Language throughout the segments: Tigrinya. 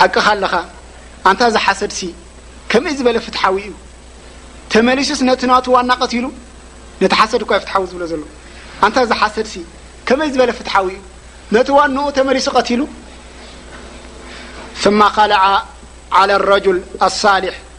ሓቅኻ ኣለኻ ኣንታ ዝሓሰድሲ ከምይ ዝበለ ፍትሓዊ እዩ ተመሊሱስ ነቲ ናቱ ዋና ቀትሉ ነቲ ሓሰድ እኳ ፍትሓዊ ዝብሎ ዘሎ ኣንታ ዝሓሰድሲ ከመይ ዝበለ ፍትሓዊ እዩ ነቲ ዋንኡ ተመሊሱ ቀትሉ ثማ ካለዓ ዓላ ረጅል ኣሳሊሕ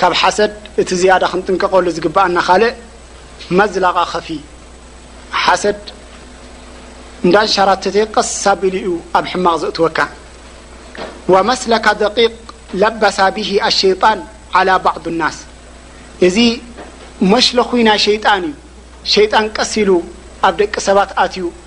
ካብ ሓሰድ እቲ ዝያዳ ክንጥንቀቐሉ ዝግበኣና ካልእ መዝላቓ ኸፊ ሓሰድ እንዳንሸራተተ ቀስ ኣቢሉ እዩ ኣብ ሕማቕ ዘእትወካ ወመስለካ ደቂቕ ለበሳ ብሂ ኣሸይጣን ዓላ ባዕዱ ናስ እዚ መሽለኹይ ናይ ሸይጣን እዩ ሸይጣን ቀስ ኢሉ ኣብ ደቂ ሰባት ኣትዩ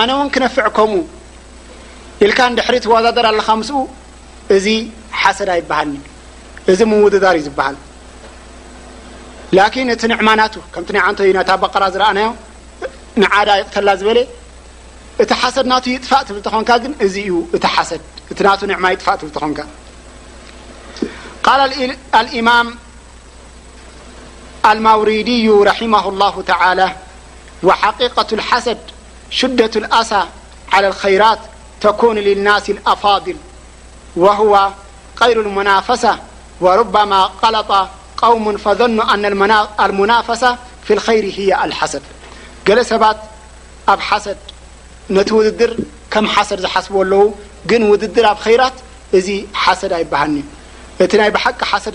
ኣነ ውን ክነፍዕ ከምኡ ኢልካ ንድሕሪ ትዋዳደር ኣለኻ ምስኡ እዚ ሓሰድ ኣይበሃልንዩ እዚ ምውድዳር እዩ ዝበሃል ላኪን እቲ ንዕማናቱ ከምቲ ናይ ዓንቶ ዩ ናታ በቐራ ዝረኣናዮ ንዓዳ ይቕተላ ዝበለ እቲ ሓሰድ ናቱ ይጥፋእ ትብል ተኾንካ ግን እዚ እዩ እቲ ሓሰድ እቲ ናቱ ንዕማ ይጥፋእ ትብል ተኾንካ ቃል ኣልእማም ኣልማውሪድዩ ራሒማሁ ላሁ ተላ وحقيقة الحسد شدة الأسى على الخيرات تكون للناس الافاضل وهو غير المنافسة وربما غلط قوم فظن أن المنافسة في الخير هي الحسد ل سبت اب حسد نت وددر كم حسد زحسب الو ن وددر ب خيرات ي حسد يبهلن ت ي بحق حسد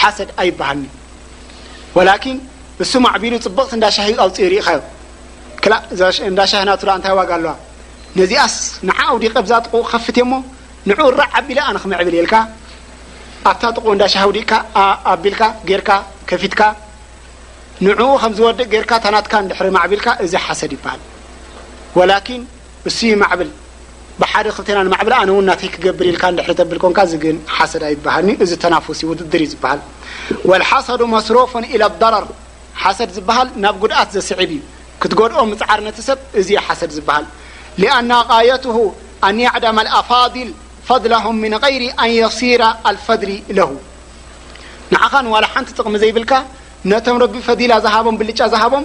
ሓሰድ ኣይበሃልኒ ወላኪን እሱ ማዕቢሉ ፅብቕቲ እንዳሻሂ ኣውፅኡ ርኢኻዮ ክላ እንዳሻሂ ናቱላ እንታይ ዋጋ ኣለዋ ነዚኣስ ንዓ ኣውዲቀ ብዛ ጥቑ ከፍት እሞ ንዕኡ ራዕ ኣቢለ ኣነ ክምዕብል ኢልካ ኣብታ ጥቑ እንዳሻሂ ኣውዲቅካ ኣቢልካ ጌርካ ከፊትካ ንዕኡ ከም ዝወድእ ጌርካ ታናትካ እንድሕሪ ማዕቢልካ እዚ ሓሰድ ይበሃል ወላኪን እሱ ይማዕብል ብሓደ ክልቴና ንማዕብል ኣነ እውን ናተይ ክገብር ኢልካ እንድሕሪ ተብል ኮንካ እዚ ግን ሓሰድ ኣይበሃልኒ እዚ ተናፉሲ ውድድር እዩ ዝበሃል ወልሓሰዱ መስሮፎን ኢለ ኣዳረር ሓሰድ ዝበሃል ናብ ጉድኣት ዘስዕብ እዩ ክትጎድኦ ምፅዓር ነቲ ሰብ እዚ እዩ ሓሰድ ዝበሃል ሊኣና ቃየትሁ ኣን የዕደም ኣልኣፋዲል ፈድለሁም ምን غይሪ ኣን የሲራ ኣልፈድሊ ለሁ ንዓኻ ንዋላ ሓንቲ ጥቕሚ ዘይብልካ ነቶም ረቢ ፈዲላ ዝሃቦም ብልጫ ዝሃቦም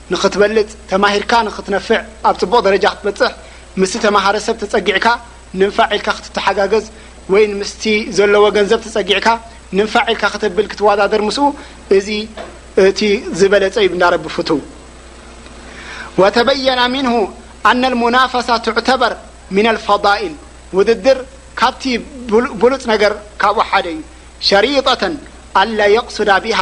ንክትበልጽ፣ ተማሂርካ ንክትነፍዕ፣ ኣብ ጽቡቕ ደረጃ ክትበጽሕ፣ ምስ ዝተማሃረ ሰብ ተጸጊዕካ ንንፋዕ ኢልካ ክትተሓጋገዝ ወይ ንምስቲ ዘለዎ ገንዘብ ተጸጊዕካ ንንፋዕ ኢልካ ከተብል ክትዋዳደር ምስኡ እዚ እቲ ዝበለጸ እዩ ብንዳ ረቢ ፍትው ወተበየና ሚንሁ ኣነ ልሙናፈሳ ትዕተበር ሚን ልፈዳኢል ውድድር ካብቲ ብሉጽ ነገር ካብኡ ሓደ እዩ ሸሪጠተን ኣላ የቅሱዳ ቢሃ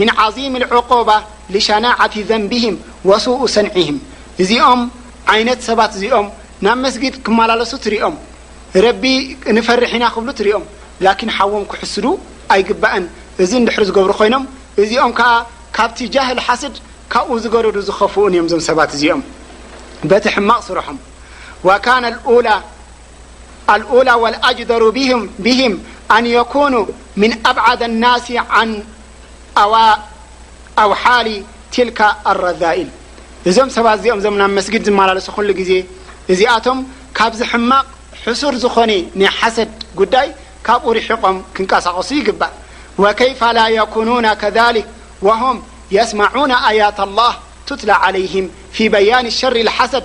ምን ዓዚም ልዕቁባ ልሸናዓቲ ዘንብሂም ወሱኡ ሰንዒሂም እዚኦም ዓይነት ሰባት እዚኦም ናብ መስጊድ ክመላለሱ ትሪኦም ረቢ ንፈርሕ ኢና ክብሉ ትሪኦም ላኪን ሓዎም ክሕስዱ ኣይግባእን እዚ እንድሕር ዝገብሩ ኮይኖም እዚኦም ከኣ ካብቲ ጃህል ሓስድ ካብኡ ዝገደዱ ዝኸፍኡን እዮም እዞም ሰባት እዚኦም በቲ ሕማቕ ስርሖም ዋካነ ልኡላ الأولى والأجدر بهم أن يكونو من أبعد الناس عن اوحال تلك الرذائل እዞم ሰ ኦ مسجد ل ዜ እዚم ካب زحمق حسر ዝኾن ن حسد دي ካب قرحقም ክنቀሳقሱ ይقبእ وكيف لا يكونون كذلك وهم يسمعون آياة الله تتلى عليهم في بيان شر الحسد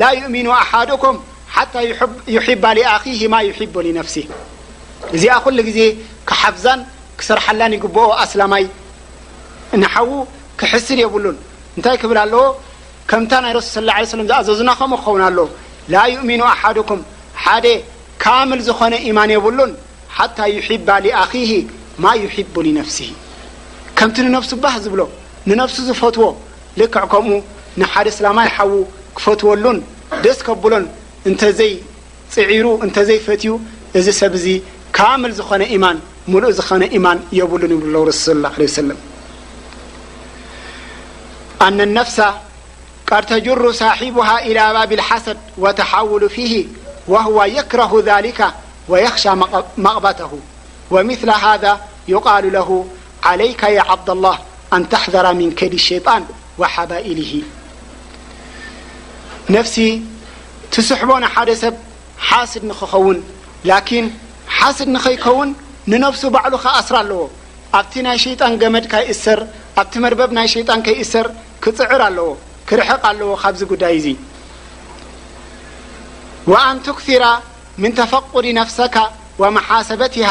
ላ ዩእሚኑ ኣሓዱኩም ሓታ ዩሒባ ሊኣኺሂ ማ ዩሒቡ ሊነፍሲህ እዚኣ ኩሉ ግዜ ክሓፍዛን ክሰርሓላን ይግብኦ ኣስላማይ ንሓዉ ክሕስድ የብሉን እንታይ ክብል ኣለዎ ከምታ ናይ ረሱል ስለ ላ ሰለም ዝኣዘዙና ከምኡ ክኸውን ኣለዎ ላ ዩእሚኑ ኣሓዱኩም ሓደ ካምል ዝኾነ ኢማን የብሉን ሓታ ዩሒባ ሊኣኺሂ ማ ዩሒቡ ሊነፍሲሂ ከምቲ ንነፍሱ ባህ ዝብሎ ንነፍሱ ዝፈትዎ ልክዕ ከምኡ ንሓደ ስላማይ ሓዉ ክፈትወሉን ደስ ከብሎን እንተዘይ ጽዒሩ እንተዘይ ፈትዩ እዚ ሰብ እዚ ካምል ዝኮነ ኢማን ሙሉእ ዝከነ ኢማን የብሉን ይብሉ ኣለዉ ረሱል ሰለላሁ ዓለይሂ ወሰለም ኣነ ነፍሰ ቀድ ተጅሩ ሳሒቡሃ ኢላ ባቢል ሓሰድ ወተሓውሉ ፊሂ ወህወ የክረሁ ዛሊከ ወየኽሻ መቅበተሁ ወሚስለ ሃዛ ዩቃሉ ለሁ ዓለይካ ያ ዓብደላህ ኣን ተሕዘራ ሚን ከይዲ ሸይጣን ወሓባኢሊሂ ነፍሲ ትስሕቦ ንሓደ ሰብ ሓስድ ንክኸውን ላኪን ሓስድ ንኸይከውን ንነፍሱ ባዕሉ ክኣስራ ኣለዎ ኣብቲ ናይ ሸይጣን ገመድ ካይእሰር ኣብቲ መርበብ ናይ ሸይጣን ከይእሰር ክፅዕር ኣለዎ ክርሕቕ ኣለዎ ካብዚ ጉዳይ እዚ ወኣን ትክሲራ ምን ተፈቁዲ ነፍሰካ ወመሓሰበቲሃ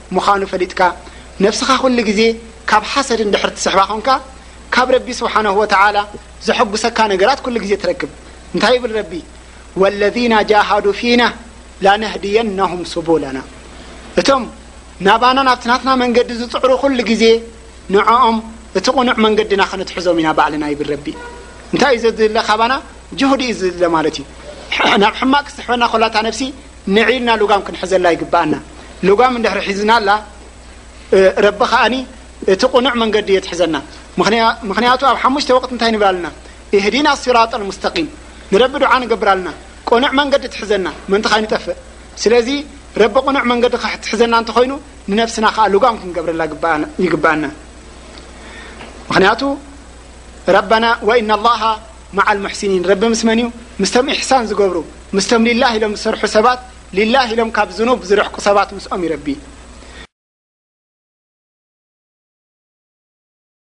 ምኻኑ ፈሊጥካ ነብስኻ ኩሉ ግዜ ካብ ሓሰድ እንድሕር ትስሕባ ኮንካ ካብ ረቢ ስብሓነሁ ወተዓላ ዘሕጉሰካ ነገራት ኩሉ ግዜ ትረክብ እንታይ ይብል ረቢ ወለዚና ጃሃዱ ፊና ላነህድየነሁም ሱቡለና እቶም ናባና ናብቲ ናትና መንገዲ ዝፅዕሩ ኩሉ ግዜ ንዕኦም እቲ ቁኑዕ መንገድና ከነትሕዞም ኢና ባዕልና ይብል ረቢ እንታይ እዩ ዘድለ ካባና ጅሁድ እዩ ዝድለ ማለት እዩ ናብ ሕማቅ ክስሕበና ኮላታ ነብሲ ንዒ ኢልና ሉጋም ክንሕዘላ ይግብኣና። ሉጋም እንድሕሪ ሒዝናላ ረቢ ከኣ እቲ ቅኑዕ መንገዲ የትሕዘና። ምኽንያቱ ኣብ ሓሙሽተ ወቕቲ እንታይ ንብል ኣለና? ኢህዲና ኣሲራጠል ሙስተቂም ንረቢ ዱዓ ንገብር ኣለና። ቅኑዕ መንገዲ ትሕዘና ምእንቲ ካይንጠፍእ። ስለዚ ረቢ ቅኑዕ መንገዲ ከሕትሕዘና እንተኾይኑ ንነብስና ከኣ ሉጋም ክንገብረላ ይግብኣና። ምኽንያቱ ረበና ወኢነላሃ መዓል ሙሕሲኒን፣ ረቢ ምስ መን እዩ? ምስቶም ኢሕሳን ዝገብሩ፣ ምስቶም ሊላህ ኢሎም ዝሰርሑ ሰባት፣ ሊላህ ኢሎም ካብ ዝኑብ ዝርሕቁ ሰባት ምስኦም እዩ ረቢ።